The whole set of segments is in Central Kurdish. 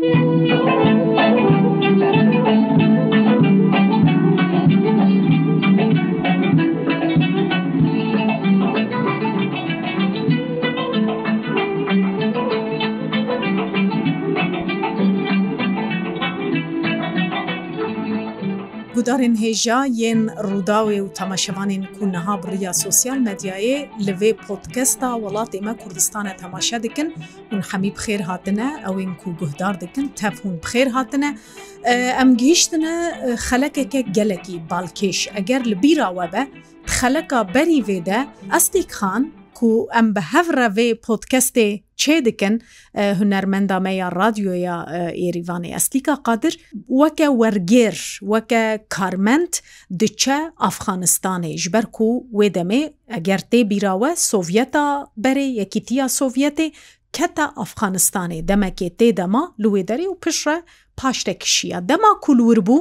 Thank you. هێژا یەن ڕووداوێ و تەماشەوانین کو نەها بڕیا سوسیال مەدیایێ لەوێ پۆتکەستا وڵاتی ئمە کوردستانە تەماشا دکن اون حەمی بخێر هاتنە ئەوین کو گوهدار دکن تەفون بخێر هاتنە ئەم گەیشتنە خەلەکێکە gelekî balkêş eger li bîra we be xeleka berî vê de Estik Xan و ئەم بە هەڤڕەێ پۆتکەستێ چێ دکن هوەرمەندا مەیە رادیۆیە ئێریوانی ئەسلیکا قادر وەکە وەرگێر وەکە کارمەند دچە ئەفغانستانی ژبەر و وێدەمێ ئەگەر تێ بیراوە سۆڤەتا بەرێ یەکیتیە سۆڤەتێ keta Afxanistanê demekê têdema li wêderê û pişre paş te kişiya dema kulûr bû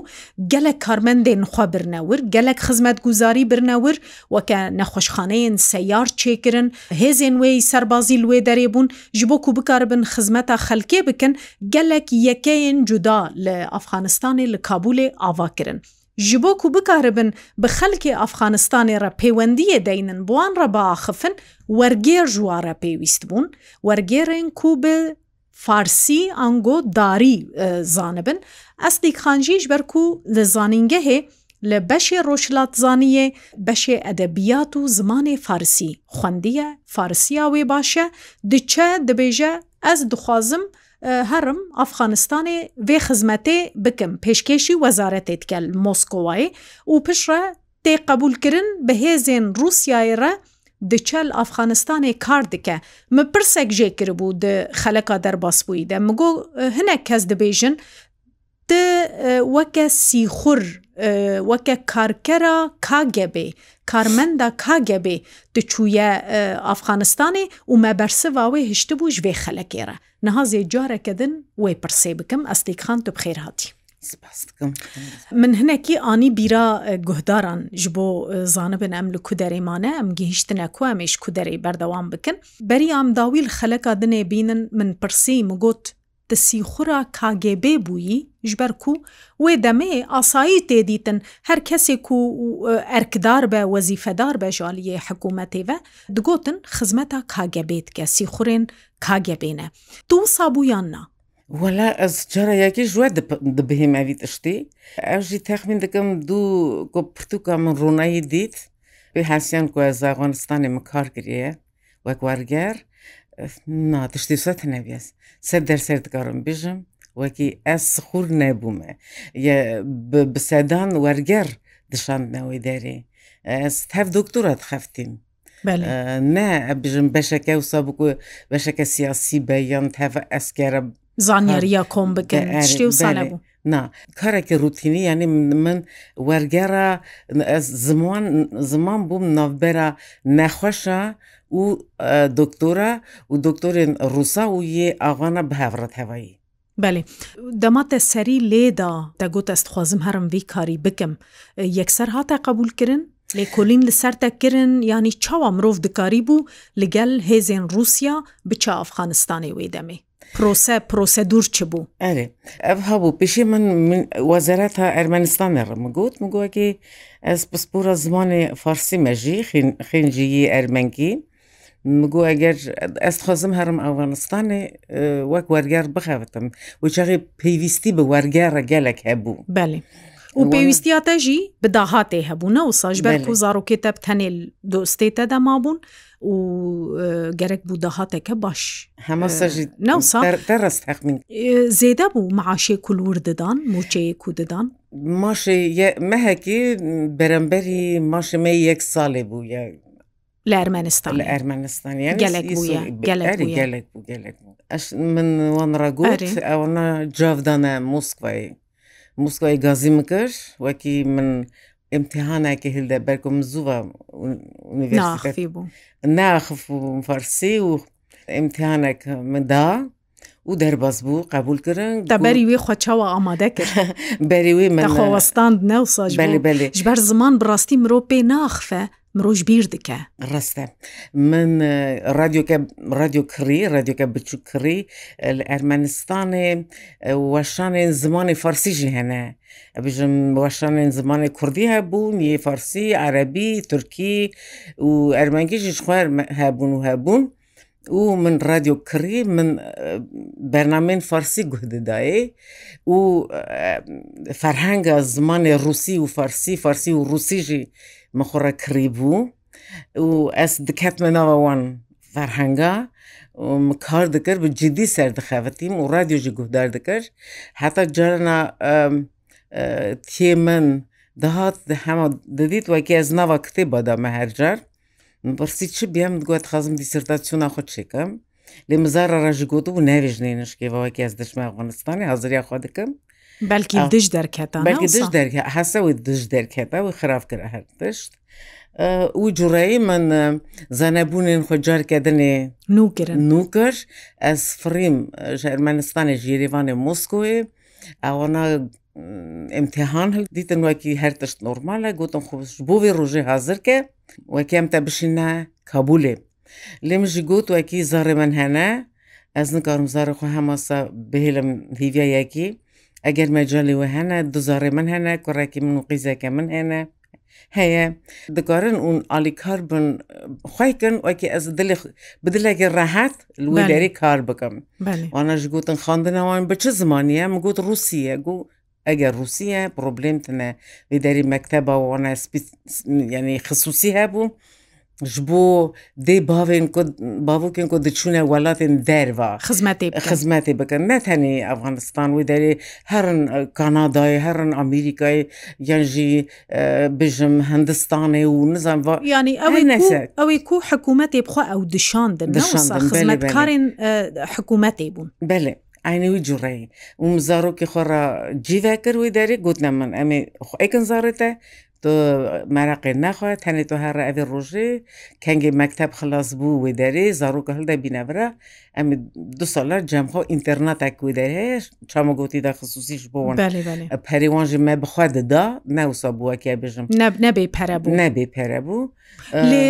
gelek karmendên xwa birnewir gelek xizmet guzarî birnewir weke nexweşxaneyên seyar çêkirin hêzên wê serbazî wê derê bûn ji bo ku bikaribin xizmeta xelkê bikin gelek yekeyên cuda li Afxanistanê li Kabulê ava kirin. ji bo ku bikaribin bi xelkê Afxanistanê re pêwendiyê deynin buwan re biaxifin وەرگێر ژوارە پێویست بوون وەرگێڕێن کو بە فارسی ئەنگۆ داری زانبن ئەستی خانجیش بەرکو لە زانینگەهێ لە بەشێ ڕۆژلاتزانیە بەشێ ئەدەبیات و زمانی فارسی خوندیە فارسیا وێ باشە دچە دەبێژە ئەس دخوازم هەرم ئەفغانستانی وێ خزمەتێ بکەم پێشکێشی وەزارەتێت کەل مۆسکۆوای و پشرە تێ قبولکردن بەهێزێن رووسایرە diçel Afxanistanê kar dike min pirsek jê kiribû di xeleka derbasbûî de min got hinek kes dibêjin di weke sîxur weke karkera KGB karmenda KGB diçûye Afxanistanê û me bersiva wê hiştibû ji vê xelekê re niha zê careke din wê pirsê bikim eslîkxan tu bxêr hatî من hinekî anî bîra guhdaran ji bo zanibin em li ku derêmane em gihiştine ku em êş ku derê berdewam bikin Beriya em dawî li xeleka dinê bînin min pirsî min got di sîxura KGB bûyî ji ber ku wê demê asayî têdîtin her kesê ku erkdar be wezîfedar be jaliyê hikûmetê ve digotin xizmeta KGB dike sîxurên KGBne Tu sabûyan na وەلا ئەس جارە یاکی ژوە دەبهێماوی تشتی ئەژی تەخمین دەکەم دوو گۆ پرتوکە من ڕوونایی دیت پێ حسییان گوێ زاغۆنستانی من کار گریە وەک وەرگەر ناتشتی سە تەنەبیێس سەر دەرسەر دکارم بژم وەکی ئەس سخور نەبوومە بسەدان وەرگەر دشاندنەوەی دەری ئەس هەف دکتۆرات خەفتیم. نه بژم بەشەکە وسا بکو بەشەکە سیاسی بەیان تەفە ئەسکەرە زانیاریە کۆم بکەن شتی و ساە بوو. نا کارێکی روتینی ینی من وەرگێرە زمان زمان بووم ناوبەرە نەخۆشە و دکتۆرە و دکتۆرێن ڕووسا و یێ ئاغانە بەهاڕەت هەوایی. بەێ دەماتە سەری لێدا دەگوت ئەستخوازم هەرم وی کاری بکەم یەکسەر هاتە قبولکردن لێ کۆلین لەسەر تەکردن ینی چاوا مرۆڤ دکاری بوو لەگەل هێزێن رووسیا بچە ئەفغانستانی وێ دەمێ پرۆسە پرۆسە دوور چ بوو ئەێ ئەف هەبوو پیشی من وەزارەت تا ئەرمەنستانە ڕمەگووت مگووەکی ئەس پسپورە زمانی فارسی مەژی خینجیی ئەرمەنگی مگو ئەگەر ئەست خۆزم هەرم ئەوانستانی وەک وەرگار بخەوتم وچەغی پێویستی بە وەرگارە گەلێک هەبوو بەێ. و پێویستیاتەژی بداهاتێ هەبوونە و ساژبەر و زارۆکێتە تەنێ دۆستێتە دەمابوون و گەرەک بوو داهاتێکە باش هەمەڕستەخمین زێدە بوو معاشێ کولور ددان موچەیە کو ددان ماشێ مەهەکی بەرەمبەری ماشمە یەک ساڵێ بوو لە ئەرمەنستان لە ئەرمەنستان گەلێک من وان ڕگوت ئەوە جاودانە موسکوایی موسکۆی گازی مکرد وەکی من امتحانێکی هلدە بەرکم زووە بوو ناخف و فەرسی و امتحانێک مدا و دەرباز بوو قبول کردن دەبەری وێ خۆچەوە ئامادە کرد بەری وێ منخواوەستان نەوساژ بەر زمان بڕاستی مرۆ پێ ناخفە مرۆژ بیر دکە ڕستە من رادیۆکە رادیۆکڕی رادیۆکە بچووکڕی لە ئەرمەنستانێ وەشانێن زمانی فەرسیژی هەنە بژم وەشانێن زمانی کوردی هەبوو نیە فەرسی عربی تورکی و ئەرمەنگیژیش خوێر هەبوون و هەبوون و من رادیو کڕی من بەرنامین فارسی گوهددایێ و فەرهەنگە زمانی رووسی و فارسی فارسی و رووسیژی مخڕە کڕی بوو و ئەس دکاتمە ناوەوان فەرهەنگا کار دەکرد بە جدی سەردەخەوەتیم و رادیۆژی گوهدار دەکرد هەتا جارنا تێ من دەهات هەما دەدیت وەکی ئەز ناوە کتێ بادامە هەرجار پرسی چی بیام گوت خزم دیسرتاسیۆنا خۆ چێکم لێ مزارە ڕژگوت و ناوێژنێ نشکێەوەکی ئەس دەشمە ئەفغانستانی حەزریاخوا دەکەم بەلکی دش دەرکێتە بەلکی دش دەرکە حەسەوی دش دەرکێتەوە خرافتکرە هەر دشت و جوڕایی من زانەبوونین خۆجارکەدنێ نوکردن نوکەش ئەس فریم ژەرمەنستانی ژێریوانێ مۆسکۆێ ئەوەنا امتحان هەل دیتن وەکی هەر تشت نۆرمالە گوتم خۆش بۆێ ڕۆژێ حاضرکە وەکیم تە بشینە کابولێ لێم ژ گوت وەکی زارێ من هەنە ئەس نکارم زارخۆ هەماسە بهێلم هیڤایەکی ئەگەر مەجاالەوە هەنا دزارێ من هەنا کوڕێکی من و قیزەکە من هێنە هەیە دەگارن اون ئالیکار بن خۆیکن وەکی ئەس بدلێکی ڕەهات لێری کار بکەم وانەژ گوتن خاندنەوەوان بچ زمانە مگوت رووسە گو ئەگەر رووسە پرۆبلمتنە وی دەری مەکتتەبەوەە ینی خصوصی هەبوو ji bo dê bavên bavokên ku diçûne welatên derva xizmetê xizmetê bikin ne tenê Efganistan wê derê herin Kanadayê herin Amerîkayê yan jî bijim Hindistanê û nizan yanî ew ê ku hikûmetê bixwe ew dişandin xizmetkarên hikûmetê bûn belê عینە وی جوڕێ و مزارۆکی خۆڕە جیڤکر وی دەری گوتنە من ئەمێ ئەکن زارێتە تۆ مەراقێ نەخواێت تەنێ تۆ هەر ئەێ ڕۆژێ کەنگی مەکتب خلاص بوو وێ دەرێ زارروکە هەلدا بینەبرا ئەم دو سالە جەمخۆ ئینتەرناتە کوێ دەهەیە چامە گوتیدا خصوسیش بۆن پەریوانژی مە بخوا ددا نەوسا بووەکییا بژم نەبێ پەرە بوو نەبێ پەرە بوو لێ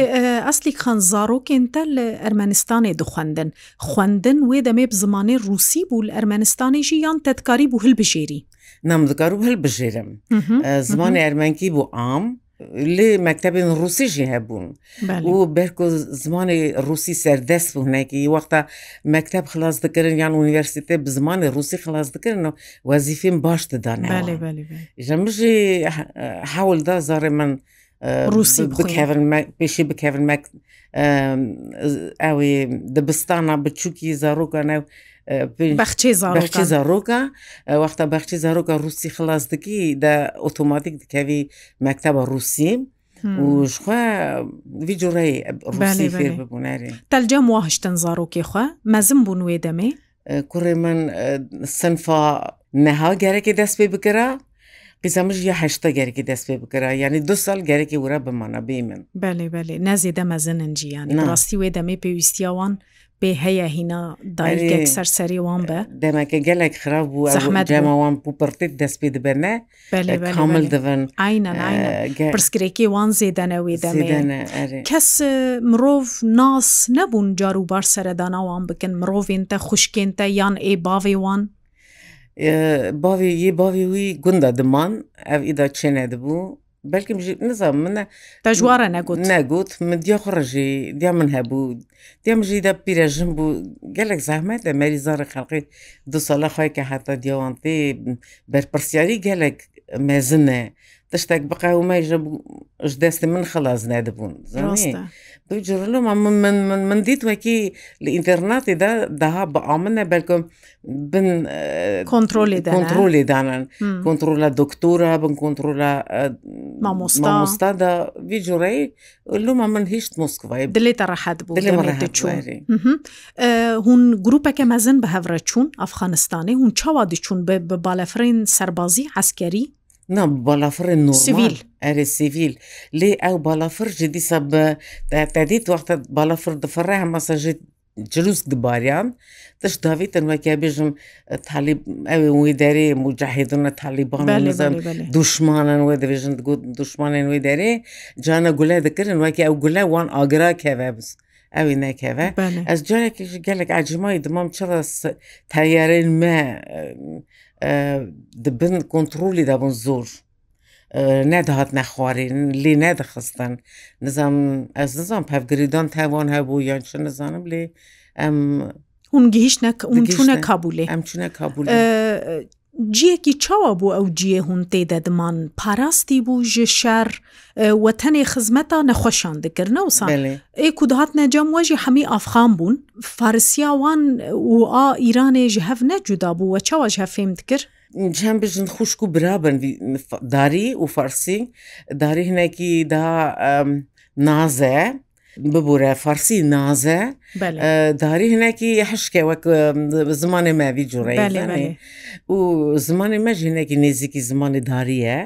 ئەسلی خان زارۆکێنتە لە ئەرمەنستانی دخواندن خواندن وێ دەمێ زمانی رووسی بوو لە ئەرمەنستانیژی یان تەتکاری بوو هەلبژێری نام dikarim hilbijêrim zimanê ermenkî bû am lê mektebên Rûsî jî hebûn û berko zimanê Rûsî serdest bû hinekî wexta mekteb xilas dikirin yan universitê bi zimanê Rûsî xilas dikirin wezîfên baş didane ji min jî hewl da zarê min روسی پێشی بکەن ew dibistana biçûکی zarokkan ew بەخچی زارۆکە وەختە بەخچی زارۆکە رووسی خلاص دکی دا ئۆتۆماتیک دکەوی مەکتتەبە رووسیم. وشخوا ڤیجوڕێ ببوونارێ تەلجەم وهشتن زارۆکێ خوا مەزم بوون وێ دەمێ کوڕێ من سنفا نەها گەرەێ دەست پێ بکرا قیزەمش یە هەشتا گەرەێ دەست پێ بکرا یعنی دو سال گەرەێ ورە بمانە بێ من بەێ بەێ نازێ دەمەزنن جییان ڕاستی وێ دەمێ پێویستیاوان پێ هەیە هینا دایکێک سەرسەری وان بە دەمەکە گەلێک خراپ بوو جەماوان پوپڕتێک دەست پێ دەبەرنە کامل دەبن پرسکرێکی وان زێدەنەوەی دەمێن کەس مرۆڤ ناس نەبوون جار و بار سەرەداناوان بکەن مرۆڤێنتە خوشکێنتە یان ئێ باێوان bavê yê bavê wî gunda diman ev îda çêne dibû بەکم نزان منە تا ژوارە نەگوت نەگوت من دیە خوڕژی دیا من هەبوو دێمژی دە پیرەژم بوو گەلێک زەحمەت لە مەریزارە خەڵقی دو ساڵە خۆی کە هەتا دیوانتی بەرپرسیاری گەلێک مێزنە تشتێک بقاومەیژە ش دەستی من خلاص نەدەبوون دوجرلومە من من من من دیت وەکی لە ئینتەرناتیدا داها بە ئامنە بەلکم بن کۆنتترۆلی کۆنتترۆلی دانن کۆنتترۆلە دکتۆرە بن کۆنتترۆلە مامۆستادا ویجوڕی لومە من هیچ مسکوای دلێتە ڕحەت بوو هون گروپەکە مەزن بە هەورە چوون ئەفغانستانی هون چاوا دیچوون بە بالەفرین سەربازی عسکەری نا بالافرن نورمال ئەرێ سیڤیل لێ ئەو بالافرجی دیسە بە تدیت وقتە بالافر دفڕێ هەمەسەژیت جلوس دباریان تش داویتن وەکە بێژم ئەوێ وی دەرێ مجاهدونە تالیبان لەزم دوشمانان وێ دەبێژن دوشمانێن وێ دەرێ جانە گولە دەکردن وەکە ئەو گولە وان ئاگرا کەوەبز. ئەوی نەکەوە ئەس جارێکیش گەلێک ئاجمای دمام چڕە تەیارێن مە دەبن کۆنتترۆلی دابن زۆر نەدەهات نەخوارێن لێ نەدەخستن نزانم ئەس نزان پەفگریدان تاوان هەبوو یان چ نزانم لێ ئەم هون گەیشت چونە کابولێ ئەم چونە کابول جیەکی چاوە بوو ئەو جیێهون تێدەدمان پاراستی بوو ژێ شەر وەتەنێ خزمەتە نەخۆشان دکردنە و ساڵێ ئێ کودهات نەجەم وەژی هەمی ئافخان بوون فارسیاوان و ئا ئیرانێ ژ هەف نەجودا بوو وە چاوە ژ هەفێم دکرد هم بژن خوشک و برابن داری و فارسی داری هنێکی دا نازە ببوورە فەرسی نازە داری هەنێکی حشکێ وەک زمانی ماوی جوڕێ و زمانی مەژ هەنێکی نێزیکی زمانی داریە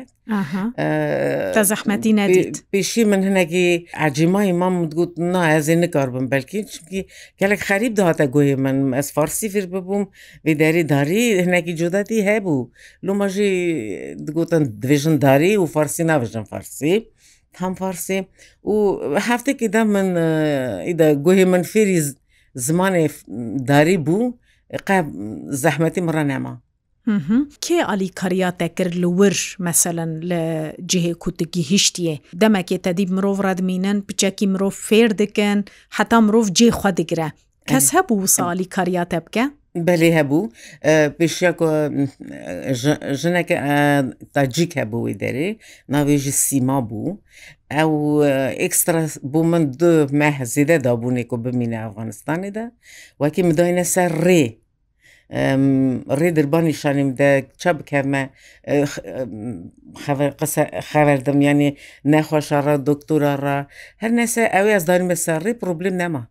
تا زەحمەتی نەدیت پێشی من هەنێکی عجیمای مام گوت نازێ نکاربم بەلکی چکی گەلک خەریب داهاتە گوێ من ئەس فارسی فر ببووم وی دەری داری هەنێکی جودەتی هەبوو لۆ مەژی دگوتن دوێژن داری و فارسی ناوژن فارسی. هم فارسي وحفتك إذا من إذا قوهي من فيري زماني داري بو قاب زحمتي مرة نعمة کێ ئالیکاریا تەکرد لە ورش مەسەەن لە جهێ کوتگی هیشتیە دەمەکێ تەدیب مرۆڤ ڕادمینەن پچەکی مرۆڤ فێر دکەن حتا مرۆڤ جێ خوا دەگرە کەس هەبوو ساڵی کاریاتە بکە؟ بەێ هەبوو پێشیە ژنێکە تاجیک هەبووی دەرێ ناوێژی سیما بوو ئەو ئێکسترا بوو من دو مەهزیدە دابوونێک و بمینە ئەفغانستانیدا وەکی مداینە سەر ڕێ ڕێ دربانی شانیم دە چە بکەمە خەردم ینی نەخۆشەڕە دکتۆرەڕە هەر نەسە ئەوێ ئەزدانیمە سەر ڕێ پرۆبلم نەما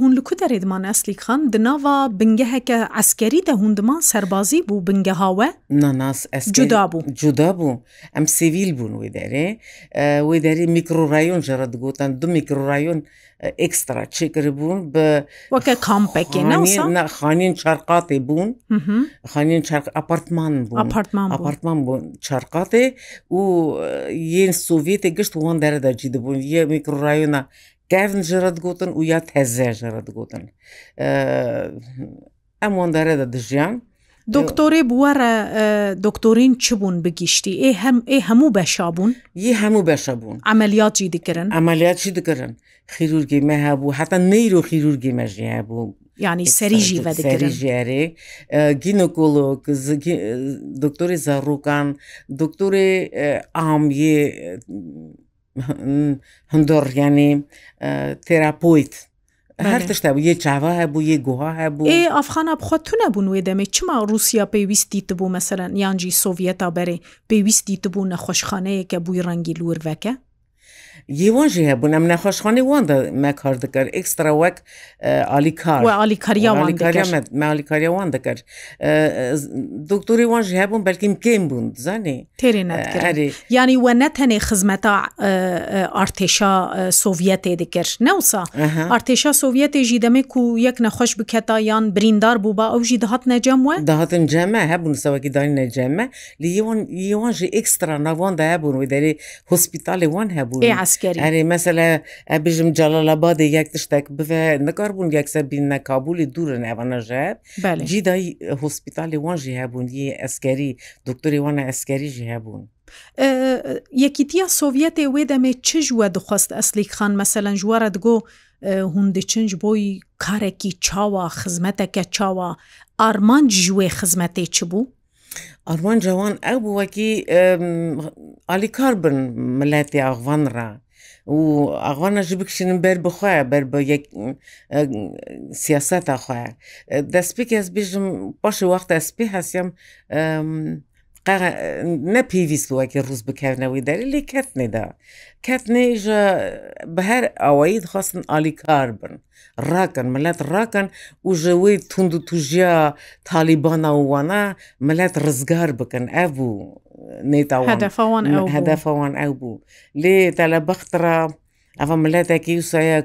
hûn li ku derê diman eslîxan di nava bingeheke eskerî de hûn diman serbazî bû bingeha we Nanas cuda bû cuda bû em sevîl bûn wê derê wê derê mikrorayon ji re digotan du mikrorayon ekstra çêkiribûn bi weke kampekê xaniyên çarqatê bûn xaniyên apartman bûn apartman apartman bûn çarqatê û yên Sovyetê gişt wan dere de cî dibûn yê mikrorayona gavin ji gotin û ya teze ji gotin em wandere de dijiyan دکتۆرێ بوارە دکتۆرین چ بوون بگیشتی ئێ هەم ئێ هەموو بەشا بوون ی هەموو بەشە بوون ئەمەلیاتی دکردن ئەمەلیاتی دکردن خیرورگی مە هەبوو هەتا نەیر و خیرورگی مەژە بوو ینی سەریژی ژێرێ گینەکۆلۆک دکتۆری زەڕووکان دکتۆری ئامیێ هەندۆڕیانێ تێراپۆیت هەر تشتا بوو یە چاوا هەبوو یە گوها هەبوو ئێ ئافخانە بخوات تو نەبوون وێ دەمێ چما رووسیا پێویستی تبوو مەسەرەن یانجی سۆڤەتا بەرێ پێویستی تبوو نەخۆشخانەیەکە بووی ڕەنگی لوورڤەکە یوان ژی هەبوون ئەم نەخۆشخۆنی واندا مە کار دەکەر ئکسترا وەک ئالیکاریالیکاریالیکاریا وان دەکەر دکتۆری وانژی هەبوون بەلکیم کیم بوون زانانی تێری ینی وە نەتەنێ خزمەتا ئارتێشا سوڤەتێ دەکرد نەوسا ئارتێشا سوڤەتێژی دەمێک و یەک نەخۆش بکەتا یان بریندار بوو بە ئەوژی دەهات نەجەم وە داهاتن جەمە هەبوون سەوەکی دانی نەجەمە لیوان یوان ژی ئکسترا ناوان دا هەبوون و دەری هۆسپیتالی وان هەبوو ڕاستگەری هەرێ مەسەلە ئەبژم جاڵە لە بادێ یەک تشتێک بێ نەکاربوون یەکسەر بین نەکبولی دوورن ئەوەنەژێت جیدای هۆسپیتالی وانژی هەبوون یی ئەسکەری دکتۆری وانە ئەسکەریژی هەبوون. یەکیتیە سۆڤەتێ وێ دەمێ چ ژوە دخواست ئەسلی خان مەسەلەن ژوارە دگۆ هوندی چنج بۆی کارێکی چاوە خزمەتەکە چاوە ئارمان ژوێ خزمەتێ چ بوو؟ ئەوان جوان ئەو بووەکی ئالیکار بن ملەتی ئاغوان ڕە. و ئاغانە ji bikişînin ber bixwe ber bi siyaseta xwe destpêk ez bêjim paşê wexta ez pê hesiyem نە پێویست بووەکی ڕوز بکەونەوەی دەری لێ کەتنێدا کەتنێژە بە هەر ئەوەی دخواستن عالی کار بن ڕاکەن ملەت ڕاکەن و ژەوەی تونند و توژیا تالیبانە ووانە ملەت ڕزگار بکەن ئە بوو نێتاوان هەدەفەوان ئەو بوو لێ تا لە بەخترا ئەە ملەتێکی وسایە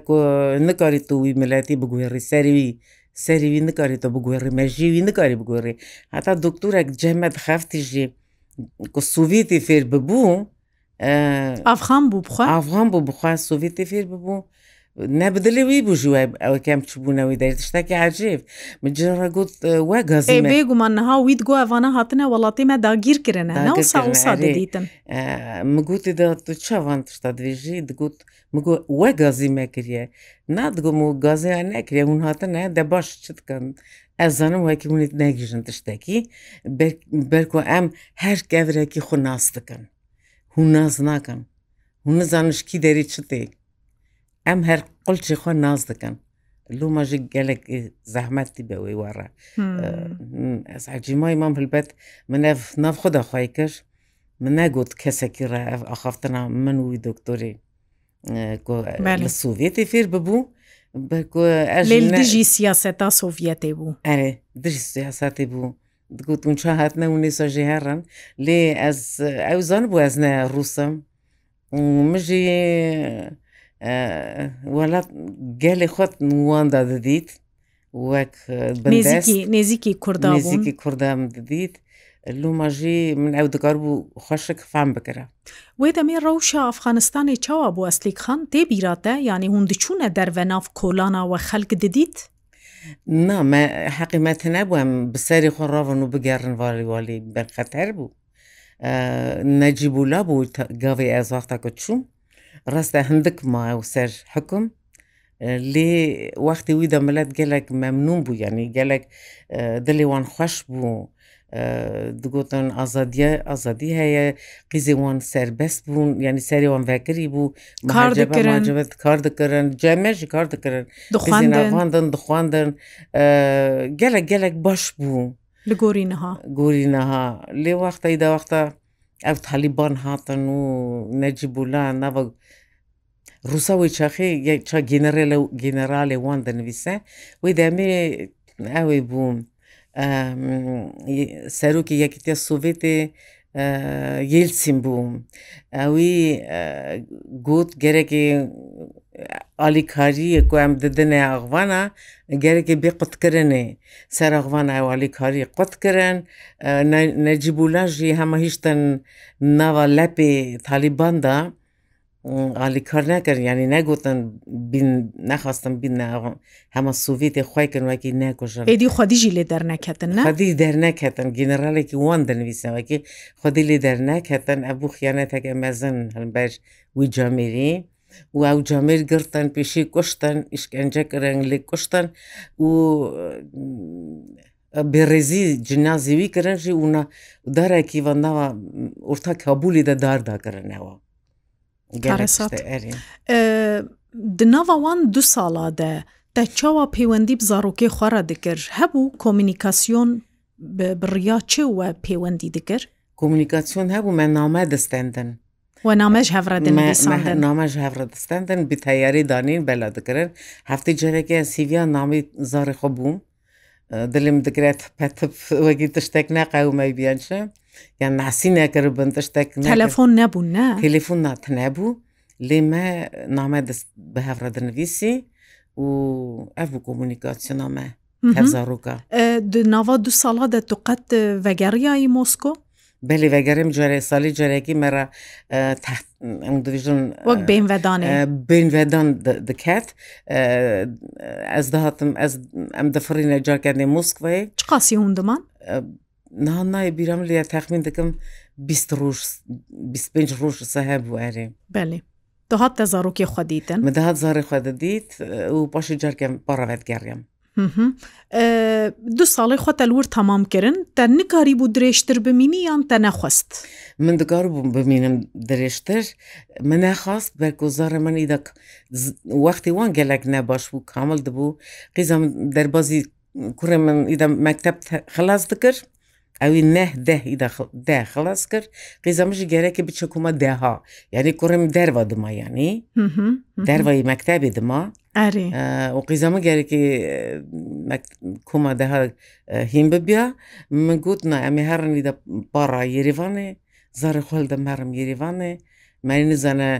نکاری تووی ملەتی بگوێ ڕیسەروی سەریوی نکاری تۆ بگوێڕی مەژیوی نکاری بگۆڕی هەتا دکتورێک جەمەت خەفتیژی سوڤیتی فێر ببوو ئافخان بوو بخوا ئافغان بوو بخوا سوڤیتی فێر ببوو نەبدلێ وی بژوای ئەوە کەم چبوونەوەی دەی شتێکی عجیب مجرڕگوت وەگەزی بێگومان نها وید گو ئەوانە هاتنە وڵاتیمە داگیرکردن دیتن مگوتی دا تو چاوان تشتا دوێژی دگوت مگو وەگەزی مەکریە نادگوم و گازیان نەکرێ هون هاتنە دە باش چتکەن ez zanim wekî hûn negijin tiştekî berko em her kevrekî xu nas dikin hûn naz nakin hûn nizanin şikî derî çi tê ئەم هەر قلچی خۆ ناز دەکەن لومەژی گەلێک زەحمەتی بەوەی وەڕە ئەسعجیمای مام هەلبەت منە نافخۆدا خی کەش من نەگوت کەسێکی ڕە ئەخافتنا من وی دکتۆری لە سوڤێتی فێر ببوو دژی سیاسەتا سۆڤەتی بوو ئەرێ دژی سیاستی بوو دگوت اونچا هاتنە ونی سۆژی هەڕن لێ ئەو زان بوو ئەزنە ڕووسم مژی وەڵات گەلی خۆت نواندا دەدیت وەک نێزیکی کوردازیکی کوردام دەدیت لوماژی من ئەو دەگار بوو خۆشک فام بکرە وێ دەمێ ڕەوشە ئەفغانستانی چاوا بوو ئەسلیک خان تێبیراتە ینی هون دچوونە دەرە ناف کۆلانەوە خەلک دەدیت؟ نا حەقیمەت نەبووم بسەری خۆڕاون و بگەڕن واریوالی بەرخەتەر بوو نەجیبولا بوو گاوی ئازاختا کە چوم ڕاستە هەندێک ماوە سەر حکم لێ وەختی وی دەمەلەت گەلێک مەمنون بوو یعنی گەلێک دلێوان خوۆش بوو. digotin azadiye azadî heye qîzê wan serbest bûn yanî serê wan vekirî bû kar dikirin ceme jî kar dikirin dixwandin dixwandin gelek gelek baş bû li gorî niha gorî niha lê wexta da wexta ev talîban hatin û necîbulan nava ڕووساوی چاخێ چا گێنەرێ لەو گێنەراڵێ وان دەنوویسە وی دامێ ئەوەی بووم سەرۆکی یەکتیا سوڤێتێ یلسیم بووم ئەوی گوت گەرەێ ئالیکاریە کو ئەم ددنێ ئاغوانە گەرەێ بێ قوتکردێ سەر ئەغوان ئاوالیکاری قوتکردن نەجیبولاژی هەمە هیچتن ناوە لەپێ تالیباندا عالی کار نکرد یعنی نگوتن بین نخواستم بین هەمە سوڤێتی خی کردنوەکی نکوژن ئێدی خودیژی لێ دەرنەکەتن خدی دەرنەکەتن گنرالێکی وان دەنویسەوەکی خودی لێ دەرنەکەتن ئەبوو خیانەتێک ئەمەزن هەمبەر وی جامێری و ئەو جامێر گرتن پیشی کوشتن ئیشکەنجە کرنگ لێ کوشتن و بێڕێزی جنازیوی کرنجی ونا دارێکی بەنداوە ئورتا کابولی دە دارداگرنەوە Di nava wan du sala de te çawa pêwendî bi zarokê xwe re dikir hebû komunikasyon biriya çi we pêwendî dikir? Komunikasyon hebû me name distendin. namej hevre distendin bi teyarê danên bela dikirin heftê cereke sîviya namê zarê xwe bûm dilim dikiret petib wegî tiştek neqewme biyan şim. یان ناسی نەکردبن تشتێک تەلەفۆن نەبوو نه تەلفۆن ناتنەبوو لێمە نامە دەست بە هەڕەدنویسی و ئەف بوو کۆمونیکاسیۆنامە هەزارۆکە ناوا دو ساڵا دەتوقەت ڤگەریایی مۆسکۆ بەلی ڤگەرم جارێ ساڵی جارێکی مرە وەک بینڤدان بینڤدان دکات ئەس داهاتم ئەم دەفرینە جارکردێ مۆسکڤەیە چ قاسی هوندمان؟ نان نایە بیرام لە تەخمین دەکەم پێ ڕۆژ سەهە بوارێ بەێ دەهات تە زارۆکی خودیتن مەدەهات زارێ خودەدیت و پاشی جارکەم پاڕەوەت گەڕێم دو ساڵی خۆ تەلور تەمامکردن تە نکاری بوو درێژتر بمینی یان تە نەخواست من دکار بووم ببینم درێژتر من نەخواست بەرکۆزارە منی دەک وەختی وان گەلک نەباش بوو کامل دەبوو قیزم دەربازی کوڕێ من ئیدە مەکتب خلاص دکرد ئەوی نەه دەهی دە خلاص کرد قیزەمەشی گەرەکی بچکومە دەها یعنی کوڕم دەرەوە دما ینی دەروایی مەکتتەبی دما و قیزەمە گەرەکی کومە دەها هیم ببیا من گوتنا ئەمی هەرنی دە پارا یریوانێ زارە خۆل دەم هەرم یریوانێ مەری نزانە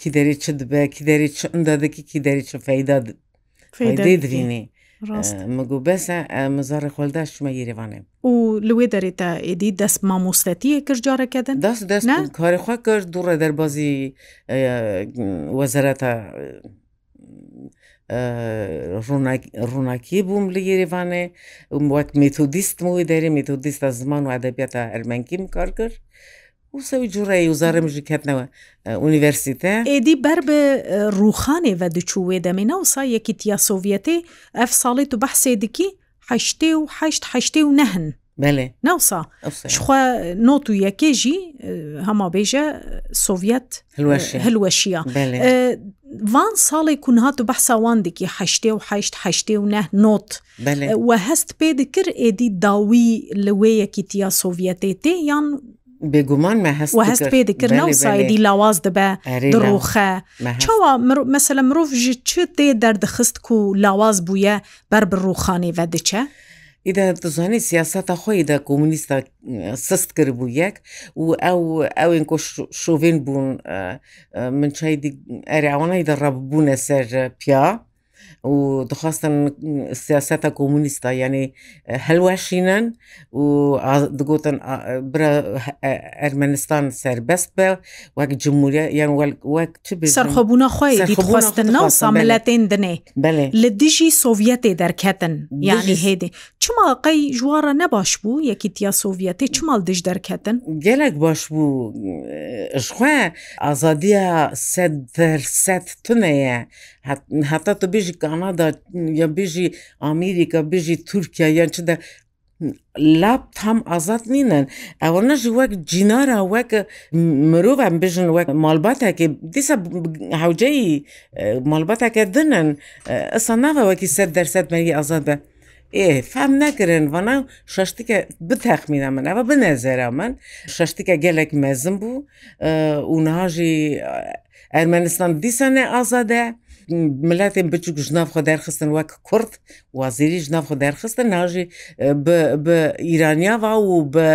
کی دەری چ دبێ کی دەری چ ئەدادەکی کی دەری چ فەیدا فەیدەی درینی. مگو بەسە مزارە خۆلدا شمە یێریوانێ و لێ دەرێتە ئێدی دەست مامۆستەتیە کرد جارەکەدن دەست دەست کارێخوا کرد دوڕە دەربازی وەزارەتە ڕووناکی بووم لە یێریوانێ وات متودیست موی دەری متودیستە زمان و عدەبێتە ئەرمەنکیم کار کرد. وسەوی جوڕایی وزارەمژی کردنەوە ئونیڤرسیتە ئێدی بەر بە ڕوخانێ دچوو وێ دەمێنە و سا یەکیتیا سۆڤەتی ئەف ساڵی و بەحسێ دیکی هەشتێ و هەشت هەشتێ و نەهن بەێ ناوسا شخوا نۆت و یەکێژی هەما بێژە سۆڤەت هەلوەشیە وان ساڵی کوونهات و بەحساواندێکی هەشتێ و هەشت هەشتێ و نە نۆت وە هەست پێ دکرد ئێدی داوی لەوەیەکی تیا سۆڤەتێ تێ یان بێگومانمە هەست هەست پێ دەکردن و سایدی لاواز دەبە دڕۆخە چاوە مەسەلە مرۆڤ ژ چ دێ دەردەخست و لاواز بووە بەر بڕووخانێ بە دچە؟ ئیدا دەزانێت سیاستا خۆیدا کۆمونیستا سست کرد بوو یەک و ئەو ئەوێن کۆ شوڤێن بوون منچای ئەریاوانای دەڕەبوونە سەر پیا. ودخواستن سیاسەتە کۆمونیستە یعنی هەلواشینەن و دگوتن ئەرمەنستان سربەست بە وەک جمهوریە یان وەک سەرخۆبوونا خۆی دیخواستنەوە ساملەتێن دنێ لە دیژی سۆڤەتێ دەرکەتن یانی هێدێ چماقەی ژوارە نەباش بوو یەکیتیا سۆڤەتی چماڵ دش دەرکەتن گەلێک باش بوو ژخوا ئازادیە سەد دەرسەت تونەیە هەتا تو بژ بژی کانادا یا بژی ئامریکا بژی تورکیا یان چ دە لاپ هەم ئازاد نینەن ئەوەنەژ وەک جینارە وەک مرۆڤ ئەم بژن وەک مالباتێکی دیسە هەوجەی مالباتەکە دنن ئەسا ناوەوەکی سەر دەرسەت مەری ئازاد بە. فەم نەکردن وەنا شەشتکە بتەخمینە من ئەوە بنێزێرا من شەشتکە gelek mezin bû û niha jî Ermenistan dîsa ne azad e ملاتێن بچوک ژناافخۆ دەرخستن وەک کورت وازیری ژناافخۆ دەرخستن ناژی بە ئیرانیاوا و بە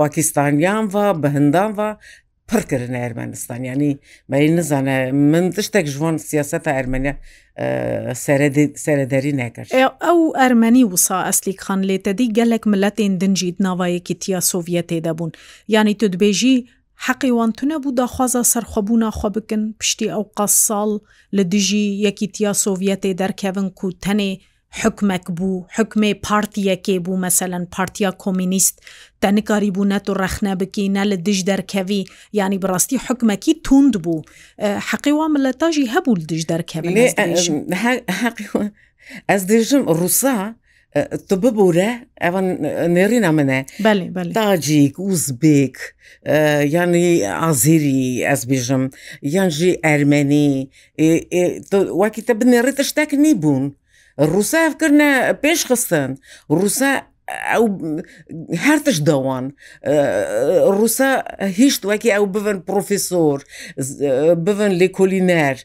پاکستانیان و بە هەندان و پڕکردن ئەرمەنستان ینی مەری نزانە من تشتێک ژوان سیاسەتە ئەرمەنیا سەرەدەری نەکرد ئەو ئەرمەنی وسا ئەسلی خان لێتەدی گەلک ملەتێن دنجیت ناوایەکی تیا سۆڤەتێ دەبوون ینی تو دبێژی حەقیوانتونە بوو داخوازە سەرخەبوو ناخوا بکن پشتی ئەو قە ساڵ لە دژی یەکیتیا سۆڤەتێ دەرکەون و تەنێ حکمەک بوو حکمێ پارتیەکێ بوو مەسەلەن پارتیا کۆمینیست تەنکاری بوو نەت و ڕەخنە بکینە لە دژ دەرکەوی ینی بڕاستی حکمەکی توند بوو حەقیوا ملەتاژی هەبوو دژ دەرکەوی ئەس دژم ڕووسا bibûre evan nêrîna min e Dacîk, Uzbek yanî Azîrî ez bêjim yan jî Ermenî wekî te bi nêrî tiştek nîbûn. Rûsa ev kirine pêşxistin Rûsa ئەو هەرتش دەوان ڕووسا هیچ وەکی ئەو بن پرۆفیسۆر بن لێ کۆلینەر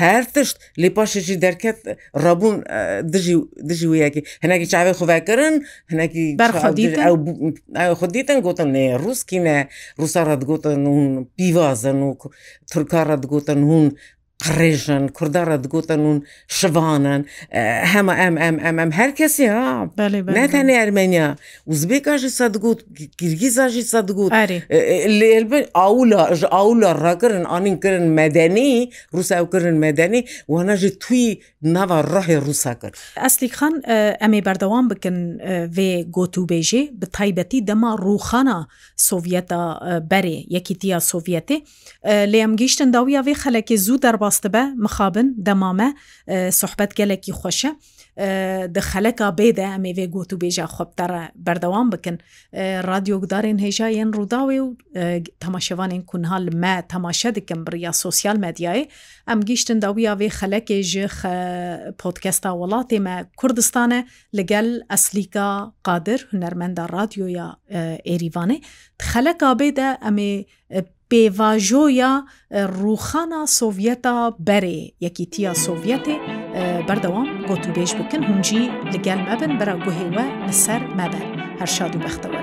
هەرتشت لێ پاشێکی دەرکەت ڕبوون دژی وەیەکی هەناکی چاوێ خوڤکردن هەناکی خودیتن گوتن نێ ڕوسکینە ڕووسا ڕەتگوتن هون پیوازن و ترکارە دگوتن هون قڕێژن کوردارە دگوتن و شوانن هەمە ئەم ئەم ئەم ئەم هەر کەسی ها نەتەنێ ئەرمێنیا وزبێکژی سەدگوت گرگیزاژی سەدگوت لێب ئاولا ژ ئاولا ڕاکردن ئانینکردن مەدەنی رووساوکردن مەدەنی وانەژی توی ناوە ڕاهێ رووسا کرد ئەسلی خان ئەمێ بەردەوام بکن وێ گۆتوبێژێ بە تایبەتی دەما ڕوخانە سۆڤەتە بەرێ یەکیتییا سۆڤەتێ لێم گەیشتن داویە وێ خەلەکی زوو دەرب ڕاستە بە مخابن دەمامە سوحبەت gelekî xweşe di xeleka bê de em êvê got û bêja xweptere berdewam bikin radyogudarên hêja yên rûdawê û temaşevanên kunha li me temaşe dikim biriya sosyal medyayê em gîştin dawiya vê xelekê ji podkesta welatê me Kurdistan e li gel eslîka qadir hunermenda radyoya êrîvanê xeleka bê de em ê پێڤژۆیە ڕوخانە سۆڤەتە بەرێ یەکیتیە سۆڤەتێ بەردەوام گۆتوبێژ بکن هونجی لەگەل مەبن بەرە گوهێوە لەسەر مەبە هەر شاد و بەختەوە.